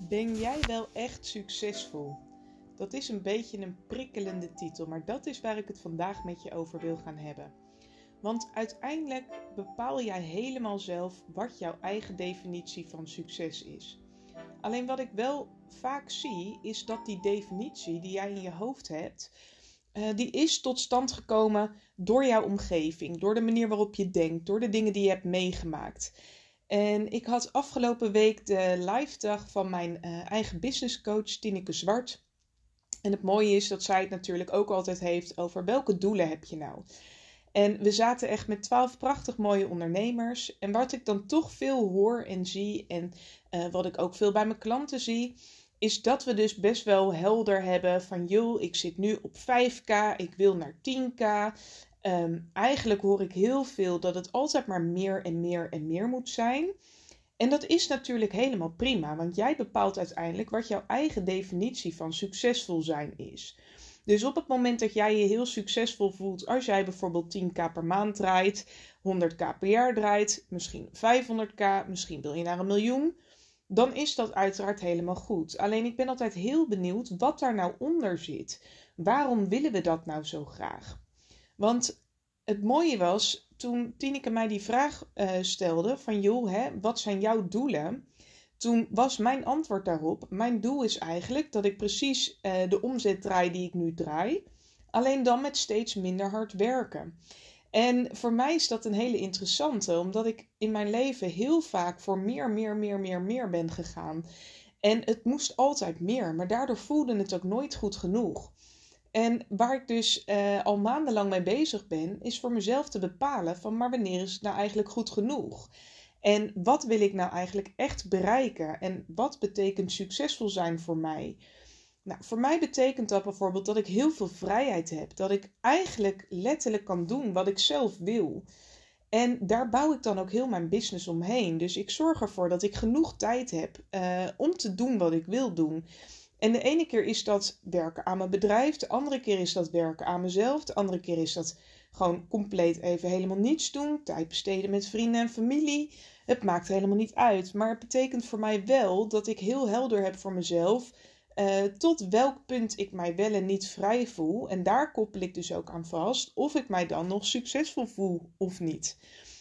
Ben jij wel echt succesvol? Dat is een beetje een prikkelende titel, maar dat is waar ik het vandaag met je over wil gaan hebben. Want uiteindelijk bepaal jij helemaal zelf wat jouw eigen definitie van succes is. Alleen wat ik wel vaak zie, is dat die definitie die jij in je hoofd hebt, uh, die is tot stand gekomen door jouw omgeving, door de manier waarop je denkt, door de dingen die je hebt meegemaakt. En ik had afgelopen week de live dag van mijn uh, eigen businesscoach Tineke Zwart. En het mooie is dat zij het natuurlijk ook altijd heeft over welke doelen heb je nou. En we zaten echt met twaalf prachtig mooie ondernemers. En wat ik dan toch veel hoor en zie, en uh, wat ik ook veel bij mijn klanten zie, is dat we dus best wel helder hebben van joh, ik zit nu op 5k, ik wil naar 10k. Um, eigenlijk hoor ik heel veel dat het altijd maar meer en meer en meer moet zijn. En dat is natuurlijk helemaal prima, want jij bepaalt uiteindelijk wat jouw eigen definitie van succesvol zijn is. Dus op het moment dat jij je heel succesvol voelt, als jij bijvoorbeeld 10k per maand draait, 100k per jaar draait, misschien 500k, misschien wil je naar een miljoen, dan is dat uiteraard helemaal goed. Alleen ik ben altijd heel benieuwd wat daar nou onder zit. Waarom willen we dat nou zo graag? Want het mooie was, toen Tineke mij die vraag uh, stelde van joh, hè, wat zijn jouw doelen? Toen was mijn antwoord daarop, mijn doel is eigenlijk dat ik precies uh, de omzet draai die ik nu draai, alleen dan met steeds minder hard werken. En voor mij is dat een hele interessante, omdat ik in mijn leven heel vaak voor meer, meer, meer, meer, meer ben gegaan. En het moest altijd meer, maar daardoor voelde het ook nooit goed genoeg. En waar ik dus uh, al maandenlang mee bezig ben, is voor mezelf te bepalen van maar wanneer is het nou eigenlijk goed genoeg? En wat wil ik nou eigenlijk echt bereiken? En wat betekent succesvol zijn voor mij? Nou, voor mij betekent dat bijvoorbeeld dat ik heel veel vrijheid heb. Dat ik eigenlijk letterlijk kan doen wat ik zelf wil. En daar bouw ik dan ook heel mijn business omheen. Dus ik zorg ervoor dat ik genoeg tijd heb uh, om te doen wat ik wil doen. En de ene keer is dat werken aan mijn bedrijf, de andere keer is dat werken aan mezelf, de andere keer is dat gewoon compleet even helemaal niets doen, tijd besteden met vrienden en familie. Het maakt helemaal niet uit, maar het betekent voor mij wel dat ik heel helder heb voor mezelf uh, tot welk punt ik mij wel en niet vrij voel. En daar koppel ik dus ook aan vast of ik mij dan nog succesvol voel of niet.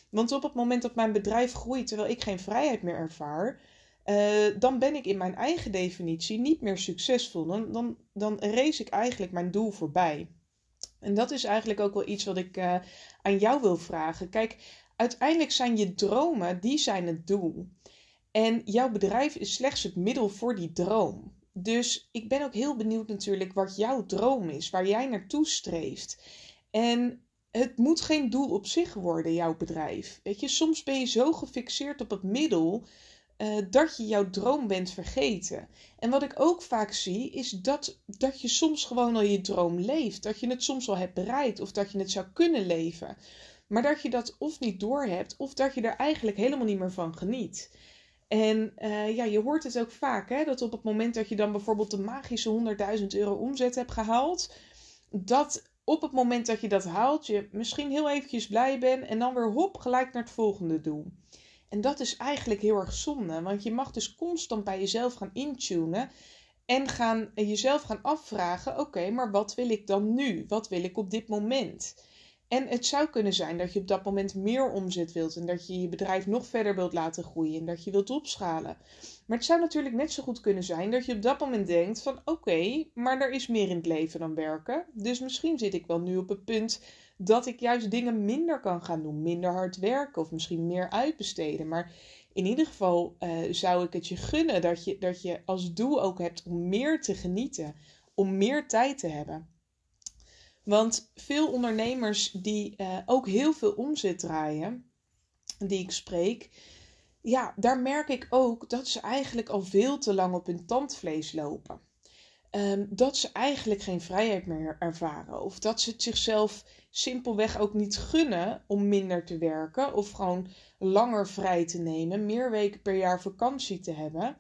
Want op het moment dat mijn bedrijf groeit terwijl ik geen vrijheid meer ervaar, uh, dan ben ik in mijn eigen definitie niet meer succesvol. Dan, dan, dan race ik eigenlijk mijn doel voorbij. En dat is eigenlijk ook wel iets wat ik uh, aan jou wil vragen. Kijk, uiteindelijk zijn je dromen, die zijn het doel. En jouw bedrijf is slechts het middel voor die droom. Dus ik ben ook heel benieuwd natuurlijk wat jouw droom is, waar jij naartoe streeft. En het moet geen doel op zich worden, jouw bedrijf. Weet je, soms ben je zo gefixeerd op het middel uh, dat je jouw droom bent vergeten. En wat ik ook vaak zie, is dat, dat je soms gewoon al je droom leeft. Dat je het soms al hebt bereikt of dat je het zou kunnen leven. Maar dat je dat of niet doorhebt of dat je er eigenlijk helemaal niet meer van geniet. En uh, ja, je hoort het ook vaak, hè, dat op het moment dat je dan bijvoorbeeld de magische 100.000 euro omzet hebt gehaald, dat op het moment dat je dat haalt, je misschien heel eventjes blij bent en dan weer hop gelijk naar het volgende doel. En dat is eigenlijk heel erg zonde, want je mag dus constant bij jezelf gaan intunen en gaan, jezelf gaan afvragen: oké, maar wat wil ik dan nu? Wat wil ik op dit moment? En het zou kunnen zijn dat je op dat moment meer omzet wilt en dat je je bedrijf nog verder wilt laten groeien en dat je wilt opschalen. Maar het zou natuurlijk net zo goed kunnen zijn dat je op dat moment denkt van oké, maar er is meer in het leven dan werken. Dus misschien zit ik wel nu op het punt dat ik juist dingen minder kan gaan doen, minder hard werken of misschien meer uitbesteden. Maar in ieder geval uh, zou ik het je gunnen dat je, dat je als doel ook hebt om meer te genieten, om meer tijd te hebben. Want veel ondernemers die uh, ook heel veel omzet draaien, die ik spreek, ja, daar merk ik ook dat ze eigenlijk al veel te lang op hun tandvlees lopen. Um, dat ze eigenlijk geen vrijheid meer ervaren. Of dat ze het zichzelf simpelweg ook niet gunnen om minder te werken. Of gewoon langer vrij te nemen. Meer weken per jaar vakantie te hebben.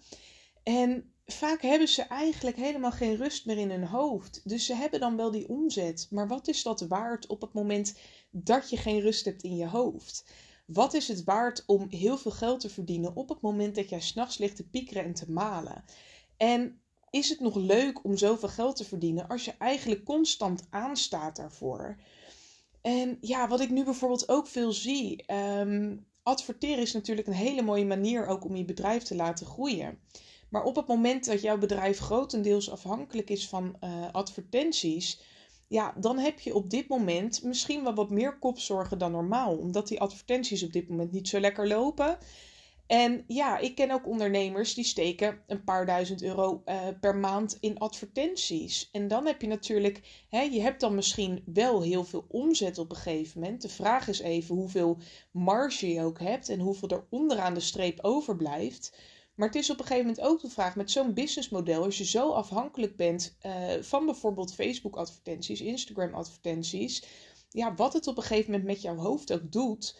En vaak hebben ze eigenlijk helemaal geen rust meer in hun hoofd. Dus ze hebben dan wel die omzet. Maar wat is dat waard op het moment dat je geen rust hebt in je hoofd? Wat is het waard om heel veel geld te verdienen op het moment dat jij s'nachts ligt te piekeren en te malen? En is het nog leuk om zoveel geld te verdienen als je eigenlijk constant aanstaat daarvoor? En ja, wat ik nu bijvoorbeeld ook veel zie. Um, adverteren is natuurlijk een hele mooie manier ook om je bedrijf te laten groeien. Maar op het moment dat jouw bedrijf grotendeels afhankelijk is van uh, advertenties, ja, dan heb je op dit moment misschien wel wat meer kopzorgen dan normaal, omdat die advertenties op dit moment niet zo lekker lopen. En ja, ik ken ook ondernemers die steken een paar duizend euro uh, per maand in advertenties. En dan heb je natuurlijk, hè, je hebt dan misschien wel heel veel omzet op een gegeven moment. De vraag is even hoeveel marge je ook hebt en hoeveel er onderaan de streep overblijft. Maar het is op een gegeven moment ook de vraag met zo'n businessmodel, als je zo afhankelijk bent uh, van bijvoorbeeld Facebook advertenties, Instagram advertenties, ja, wat het op een gegeven moment met jouw hoofd ook doet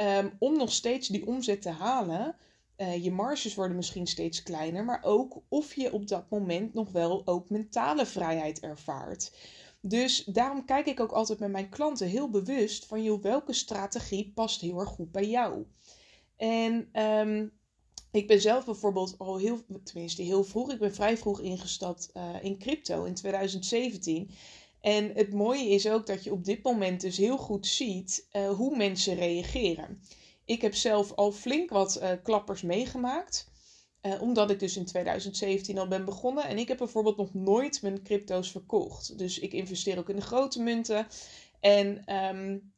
um, om nog steeds die omzet te halen. Uh, je marges worden misschien steeds kleiner, maar ook of je op dat moment nog wel ook mentale vrijheid ervaart. Dus daarom kijk ik ook altijd met mijn klanten heel bewust van joh, welke strategie past heel erg goed bij jou. En um, ik ben zelf bijvoorbeeld al heel, tenminste heel vroeg, ik ben vrij vroeg ingestapt uh, in crypto in 2017. En het mooie is ook dat je op dit moment dus heel goed ziet uh, hoe mensen reageren. Ik heb zelf al flink wat uh, klappers meegemaakt. Uh, omdat ik dus in 2017 al ben begonnen. En ik heb bijvoorbeeld nog nooit mijn crypto's verkocht. Dus ik investeer ook in de grote munten. En um,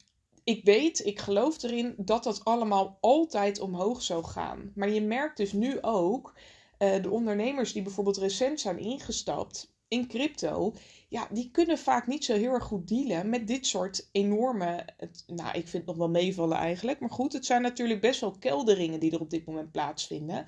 ik weet, ik geloof erin dat dat allemaal altijd omhoog zou gaan. Maar je merkt dus nu ook de ondernemers die bijvoorbeeld recent zijn ingestapt in crypto, ja, die kunnen vaak niet zo heel erg goed dealen met dit soort enorme, nou, ik vind het nog wel meevallen eigenlijk, maar goed, het zijn natuurlijk best wel kelderingen die er op dit moment plaatsvinden.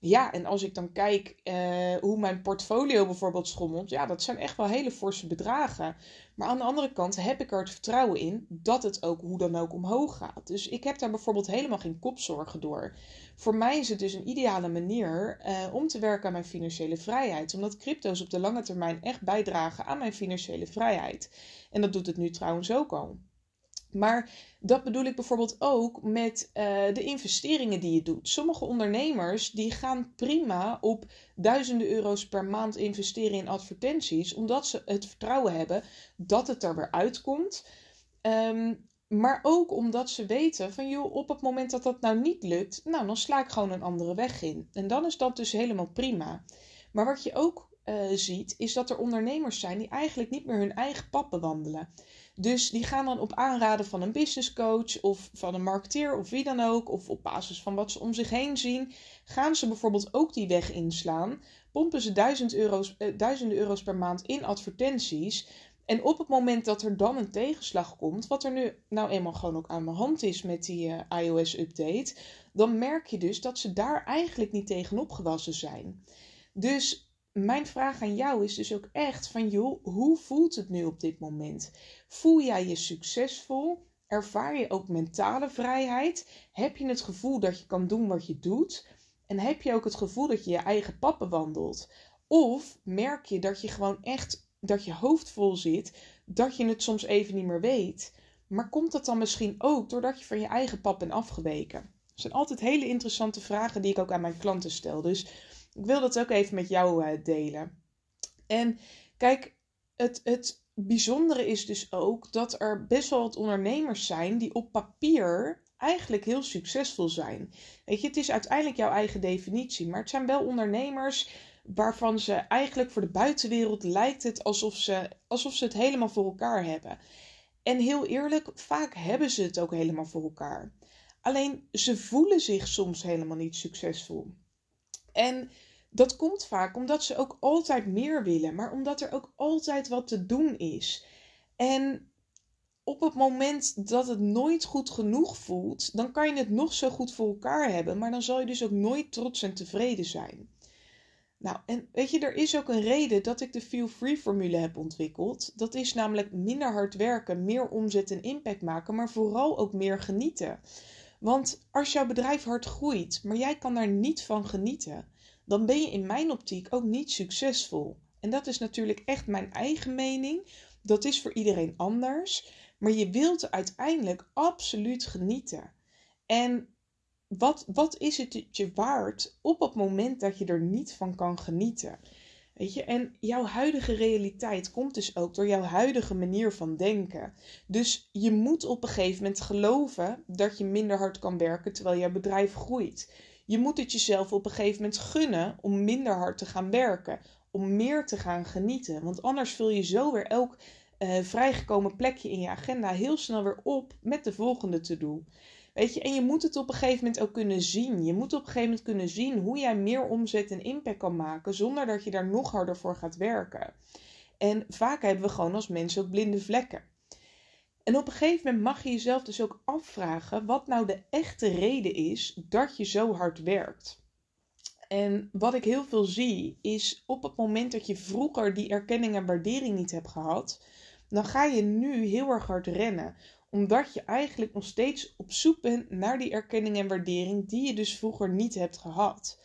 Ja, en als ik dan kijk uh, hoe mijn portfolio bijvoorbeeld schommelt, ja, dat zijn echt wel hele forse bedragen. Maar aan de andere kant heb ik er het vertrouwen in dat het ook hoe dan ook omhoog gaat. Dus ik heb daar bijvoorbeeld helemaal geen kopzorgen door. Voor mij is het dus een ideale manier uh, om te werken aan mijn financiële vrijheid. Omdat crypto's op de lange termijn echt bijdragen aan mijn financiële vrijheid. En dat doet het nu trouwens ook al. Maar dat bedoel ik bijvoorbeeld ook met uh, de investeringen die je doet. Sommige ondernemers die gaan prima op duizenden euro's per maand investeren in advertenties, omdat ze het vertrouwen hebben dat het er weer uitkomt. Um, maar ook omdat ze weten van joh, op het moment dat dat nou niet lukt, nou dan sla ik gewoon een andere weg in. En dan is dat dus helemaal prima. Maar wat je ook uh, ziet, is dat er ondernemers zijn die eigenlijk niet meer hun eigen pad bewandelen. Dus die gaan dan op aanraden van een business coach of van een marketeer of wie dan ook, of op basis van wat ze om zich heen zien, gaan ze bijvoorbeeld ook die weg inslaan. Pompen ze duizend euro's, eh, duizenden euro's per maand in advertenties. En op het moment dat er dan een tegenslag komt, wat er nu nou eenmaal gewoon ook aan de hand is met die uh, iOS-update, dan merk je dus dat ze daar eigenlijk niet tegenop gewassen zijn. Dus mijn vraag aan jou is dus ook echt van joh, hoe voelt het nu op dit moment? Voel jij je succesvol? Ervaar je ook mentale vrijheid? Heb je het gevoel dat je kan doen wat je doet? En heb je ook het gevoel dat je je eigen pad bewandelt? Of merk je dat je gewoon echt, dat je hoofd vol zit, dat je het soms even niet meer weet? Maar komt dat dan misschien ook doordat je van je eigen pad bent afgeweken? Dat zijn altijd hele interessante vragen die ik ook aan mijn klanten stel. Dus ik wil dat ook even met jou uh, delen. En kijk, het, het bijzondere is dus ook dat er best wel wat ondernemers zijn die op papier eigenlijk heel succesvol zijn. Weet je, het is uiteindelijk jouw eigen definitie, maar het zijn wel ondernemers waarvan ze eigenlijk voor de buitenwereld lijkt het alsof ze, alsof ze het helemaal voor elkaar hebben. En heel eerlijk, vaak hebben ze het ook helemaal voor elkaar. Alleen ze voelen zich soms helemaal niet succesvol. En dat komt vaak omdat ze ook altijd meer willen, maar omdat er ook altijd wat te doen is. En op het moment dat het nooit goed genoeg voelt, dan kan je het nog zo goed voor elkaar hebben, maar dan zal je dus ook nooit trots en tevreden zijn. Nou, en weet je, er is ook een reden dat ik de Feel Free formule heb ontwikkeld. Dat is namelijk minder hard werken, meer omzet en impact maken, maar vooral ook meer genieten. Want als jouw bedrijf hard groeit, maar jij kan daar niet van genieten, dan ben je in mijn optiek ook niet succesvol. En dat is natuurlijk echt mijn eigen mening. Dat is voor iedereen anders. Maar je wilt uiteindelijk absoluut genieten. En wat, wat is het je waard op het moment dat je er niet van kan genieten? Weet je, en jouw huidige realiteit komt dus ook door jouw huidige manier van denken. Dus je moet op een gegeven moment geloven dat je minder hard kan werken terwijl jouw bedrijf groeit. Je moet het jezelf op een gegeven moment gunnen om minder hard te gaan werken, om meer te gaan genieten. Want anders vul je zo weer elk uh, vrijgekomen plekje in je agenda heel snel weer op met de volgende te doen. Weet je, en je moet het op een gegeven moment ook kunnen zien. Je moet op een gegeven moment kunnen zien hoe jij meer omzet en impact kan maken zonder dat je daar nog harder voor gaat werken. En vaak hebben we gewoon als mensen ook blinde vlekken. En op een gegeven moment mag je jezelf dus ook afvragen wat nou de echte reden is dat je zo hard werkt. En wat ik heel veel zie is op het moment dat je vroeger die erkenning en waardering niet hebt gehad, dan ga je nu heel erg hard rennen omdat je eigenlijk nog steeds op zoek bent naar die erkenning en waardering die je dus vroeger niet hebt gehad.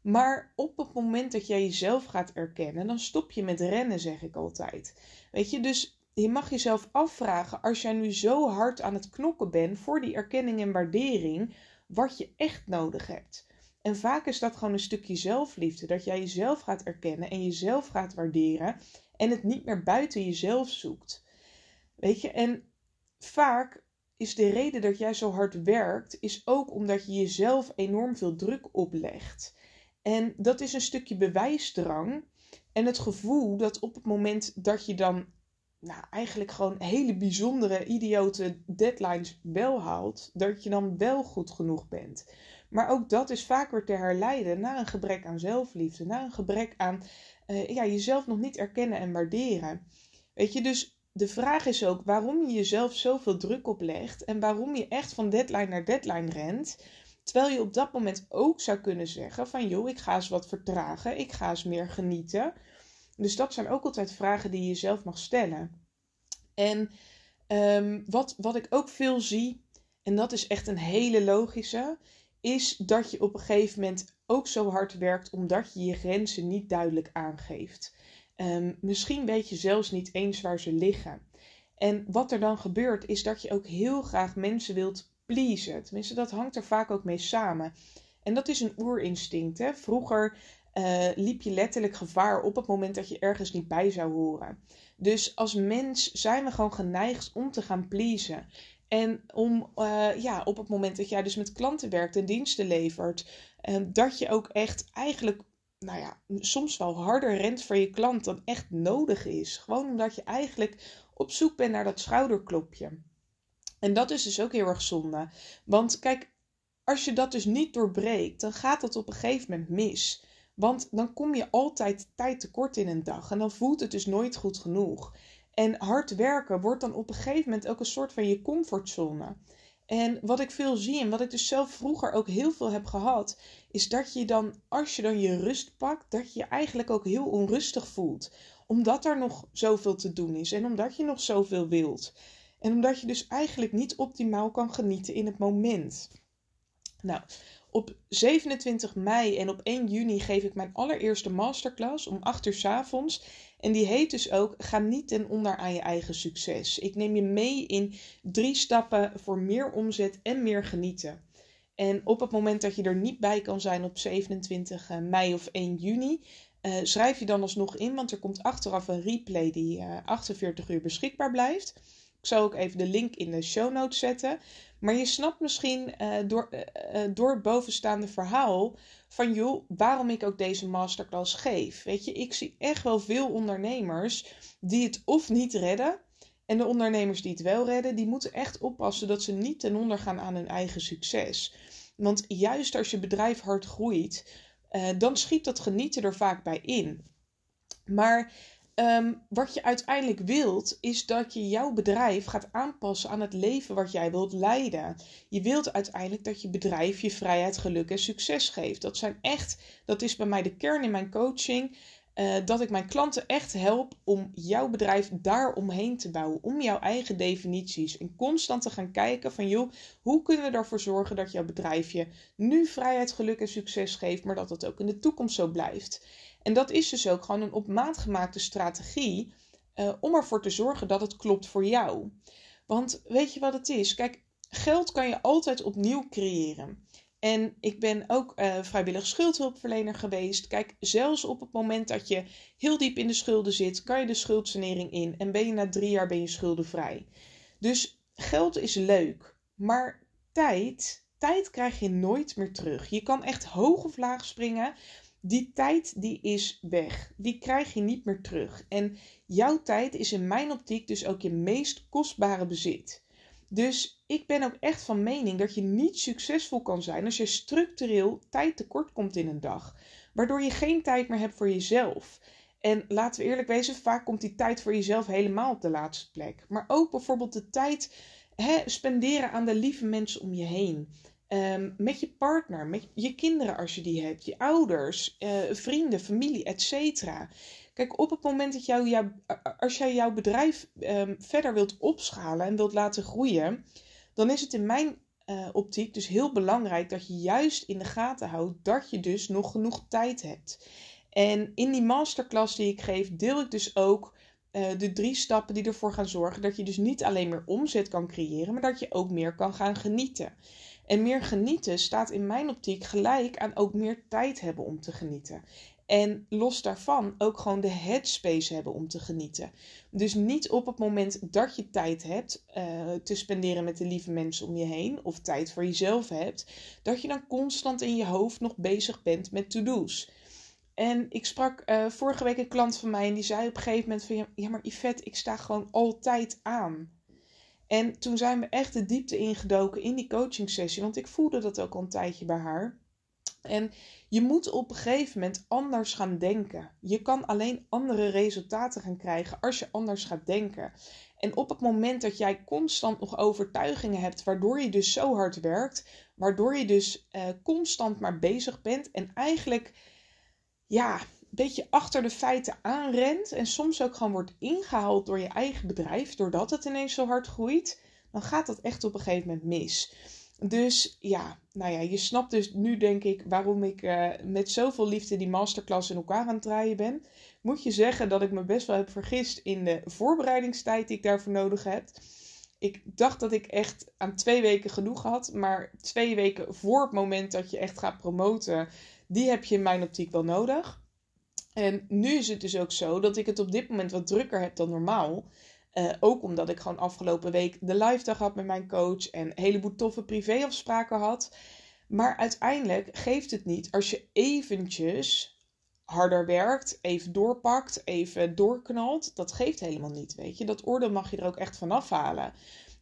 Maar op het moment dat jij jezelf gaat erkennen, dan stop je met rennen, zeg ik altijd. Weet je, dus je mag jezelf afvragen, als jij nu zo hard aan het knokken bent voor die erkenning en waardering, wat je echt nodig hebt. En vaak is dat gewoon een stukje zelfliefde, dat jij jezelf gaat erkennen en jezelf gaat waarderen en het niet meer buiten jezelf zoekt. Weet je, en vaak is de reden dat jij zo hard werkt, is ook omdat je jezelf enorm veel druk oplegt. En dat is een stukje bewijsdrang en het gevoel dat op het moment dat je dan nou, eigenlijk gewoon hele bijzondere, idiote deadlines wel haalt, dat je dan wel goed genoeg bent. Maar ook dat is vaak weer te herleiden naar een gebrek aan zelfliefde, naar een gebrek aan uh, ja, jezelf nog niet erkennen en waarderen. Weet je, dus de vraag is ook waarom je jezelf zoveel druk oplegt en waarom je echt van deadline naar deadline rent. Terwijl je op dat moment ook zou kunnen zeggen van joh, ik ga eens wat vertragen, ik ga eens meer genieten. Dus dat zijn ook altijd vragen die je jezelf mag stellen. En um, wat, wat ik ook veel zie, en dat is echt een hele logische, is dat je op een gegeven moment ook zo hard werkt omdat je je grenzen niet duidelijk aangeeft. Um, misschien weet je zelfs niet eens waar ze liggen. En wat er dan gebeurt, is dat je ook heel graag mensen wilt pleasen. Tenminste, dat hangt er vaak ook mee samen. En dat is een oerinstinct. Hè? Vroeger uh, liep je letterlijk gevaar op het moment dat je ergens niet bij zou horen. Dus als mens zijn we gewoon geneigd om te gaan pleasen. En om uh, ja, op het moment dat jij dus met klanten werkt en diensten levert, uh, dat je ook echt eigenlijk nou ja, soms wel harder rent voor je klant dan echt nodig is. Gewoon omdat je eigenlijk op zoek bent naar dat schouderklopje. En dat is dus ook heel erg zonde. Want kijk, als je dat dus niet doorbreekt, dan gaat dat op een gegeven moment mis. Want dan kom je altijd tijd tekort in een dag en dan voelt het dus nooit goed genoeg. En hard werken wordt dan op een gegeven moment ook een soort van je comfortzone. En wat ik veel zie en wat ik dus zelf vroeger ook heel veel heb gehad, is dat je dan, als je dan je rust pakt, dat je je eigenlijk ook heel onrustig voelt. Omdat er nog zoveel te doen is en omdat je nog zoveel wilt. En omdat je dus eigenlijk niet optimaal kan genieten in het moment. Nou, op 27 mei en op 1 juni geef ik mijn allereerste masterclass om 8 uur s avonds. En die heet dus ook Ga niet ten onder aan je eigen succes. Ik neem je mee in drie stappen voor meer omzet en meer genieten. En op het moment dat je er niet bij kan zijn op 27 mei of 1 juni, uh, schrijf je dan alsnog in, want er komt achteraf een replay die uh, eh, 48 uur beschikbaar blijft. Ik zal ook even de link in de show notes zetten. Maar je snapt misschien uh, door, uh, door het bovenstaande verhaal van joh, waarom ik ook deze masterclass geef. Weet je, ik zie echt wel veel ondernemers die het of niet redden. En de ondernemers die het wel redden, die moeten echt oppassen dat ze niet ten onder gaan aan hun eigen succes. Want juist als je bedrijf hard groeit, dan schiet dat genieten er vaak bij in. Maar Um, wat je uiteindelijk wilt, is dat je jouw bedrijf gaat aanpassen aan het leven wat jij wilt leiden. Je wilt uiteindelijk dat je bedrijf je vrijheid, geluk en succes geeft. Dat zijn echt, dat is bij mij de kern in mijn coaching. Uh, dat ik mijn klanten echt help om jouw bedrijf daar omheen te bouwen. Om jouw eigen definities. En constant te gaan kijken van joh, hoe kunnen we ervoor zorgen dat jouw bedrijf je nu vrijheid, geluk en succes geeft, maar dat dat ook in de toekomst zo blijft. En dat is dus ook gewoon een op maat gemaakte strategie uh, om ervoor te zorgen dat het klopt voor jou. Want weet je wat het is? Kijk, geld kan je altijd opnieuw creëren. En ik ben ook uh, vrijwillig schuldhulpverlener geweest. Kijk, zelfs op het moment dat je heel diep in de schulden zit, kan je de schuldsanering in en ben je na drie jaar ben je schuldenvrij. Dus geld is leuk, maar tijd, tijd krijg je nooit meer terug. Je kan echt hoog of laag springen. Die tijd die is weg. Die krijg je niet meer terug. En jouw tijd is in mijn optiek dus ook je meest kostbare bezit. Dus ik ben ook echt van mening dat je niet succesvol kan zijn als je structureel tijd tekort komt in een dag. Waardoor je geen tijd meer hebt voor jezelf. En laten we eerlijk wezen, vaak komt die tijd voor jezelf helemaal op de laatste plek. Maar ook bijvoorbeeld de tijd hè, spenderen aan de lieve mensen om je heen. Ehm, met je partner, met je kinderen als je die hebt, je ouders, uh, vrienden, familie, etc. Kijk, op het moment dat jou, als jij jouw bedrijf um, verder wilt opschalen en wilt laten groeien, dan is het in mijn uh, optiek dus heel belangrijk dat je juist in de gaten houdt dat je dus nog genoeg tijd hebt. En in die masterclass die ik geef, deel ik dus ook uh, de drie stappen die ervoor gaan zorgen dat je dus niet alleen meer omzet kan creëren, maar dat je ook meer kan gaan genieten. En meer genieten staat in mijn optiek gelijk aan ook meer tijd hebben om te genieten. En los daarvan ook gewoon de headspace hebben om te genieten. Dus niet op het moment dat je tijd hebt uh, te spenderen met de lieve mensen om je heen, of tijd voor jezelf hebt, dat je dan constant in je hoofd nog bezig bent met to-do's. En ik sprak uh, vorige week een klant van mij en die zei op een gegeven moment van ja, maar Yvette, ik sta gewoon altijd aan. En toen zijn we echt de diepte ingedoken in die coaching sessie, want ik voelde dat ook al een tijdje bij haar. En je moet op een gegeven moment anders gaan denken. Je kan alleen andere resultaten gaan krijgen als je anders gaat denken. En op het moment dat jij constant nog overtuigingen hebt, waardoor je dus zo hard werkt, waardoor je dus uh, constant maar bezig bent en eigenlijk ja, beetje achter de feiten aanrent en soms ook gewoon wordt ingehaald door je eigen bedrijf, doordat het ineens zo hard groeit, dan gaat dat echt op een gegeven moment mis. Dus ja, nou ja, je snapt dus nu denk ik waarom ik uh, met zoveel liefde die masterclass in elkaar aan het draaien ben. Moet je zeggen dat ik me best wel heb vergist in de voorbereidingstijd die ik daarvoor nodig heb. Ik dacht dat ik echt aan twee weken genoeg had, maar twee weken voor het moment dat je echt gaat promoten, die heb je in mijn optiek wel nodig. En nu is het dus ook zo dat ik het op dit moment wat drukker heb dan normaal. Uh, ook omdat ik gewoon afgelopen week de live dag had met mijn coach en een heleboel toffe privéafspraken had. Maar uiteindelijk geeft het niet als je eventjes harder werkt, even doorpakt, even doorknalt. Dat geeft helemaal niet, weet je. Dat oordeel mag je er ook echt van afhalen.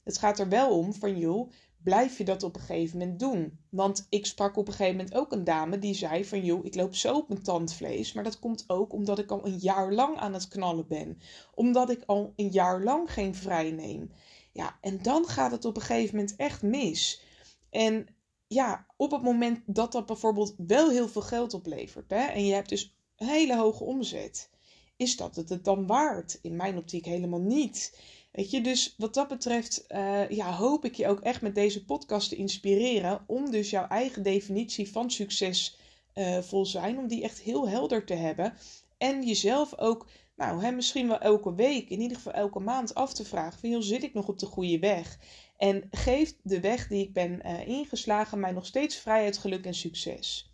Het gaat er wel om van, joh, blijf je dat op een gegeven moment doen? Want ik sprak op een gegeven moment ook een dame die zei van joh, ik loop zo op mijn tandvlees. Maar dat komt ook omdat ik al een jaar lang aan het knallen ben. Omdat ik al een jaar lang geen vrij neem. Ja, en dan gaat het op een gegeven moment echt mis. En ja, op het moment dat dat bijvoorbeeld wel heel veel geld oplevert. Hè, en je hebt dus een hele hoge omzet. Is dat het het dan waard? In mijn optiek helemaal niet. Weet je, dus wat dat betreft uh, ja, hoop ik je ook echt met deze podcast te inspireren om dus jouw eigen definitie van succesvol uh, zijn, om die echt heel helder te hebben. En jezelf ook, nou, hè, misschien wel elke week, in ieder geval elke maand af te vragen van, joh, zit ik nog op de goede weg? En geeft de weg die ik ben uh, ingeslagen mij nog steeds vrijheid, geluk en succes?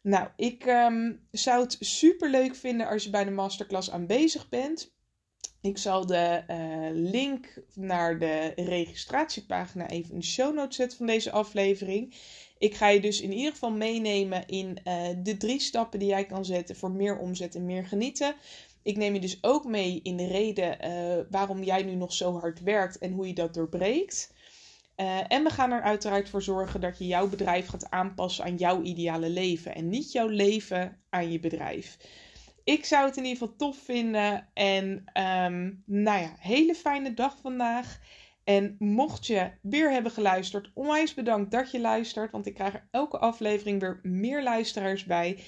Nou, ik um, zou het super leuk vinden als je bij de masterclass aanwezig bent. Ik zal de uh, link naar de registratiepagina even in de show notes zetten van deze aflevering. Ik ga je dus in ieder geval meenemen in uh, de drie stappen die jij kan zetten voor meer omzet en meer genieten. Ik neem je dus ook mee in de reden uh, waarom jij nu nog zo hard werkt en hoe je dat doorbreekt. en we gaan er uiteraard voor zorgen dat je jouw bedrijf gaat aanpassen aan jouw ideale leven en niet jouw leven aan je bedrijf. Ik zou het in ieder geval tof vinden. En um, nou ja, hele fijne dag vandaag. En mocht je weer hebben geluisterd, onwijs bedankt dat je luistert. Want ik krijg er elke aflevering weer meer luisteraars bij.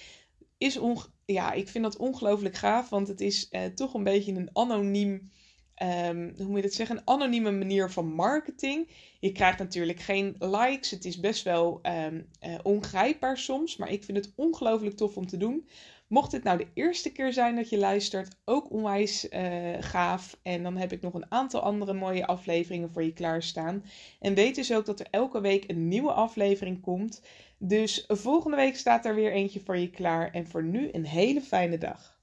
Is ja, ik vind dat ongelooflijk gaaf. Want het is uh, toch een beetje een anoniem ehm, hoe moet je dat zeggen, een anonieme manier van marketing. Je krijgt natuurlijk geen likes. Het is best wel ehm, eh, ongrijpbaar soms, maar ik vind het ongelooflijk tof om te doen. Mocht dit nou de eerste keer zijn dat je luistert, ook onwijs uh, gaaf. En dan heb ik nog een aantal andere mooie afleveringen voor je klaarstaan. En weet dus ook dat er elke week een nieuwe aflevering komt. Dus volgende week staat er weer eentje voor je klaar. En voor nu een hele fijne dag.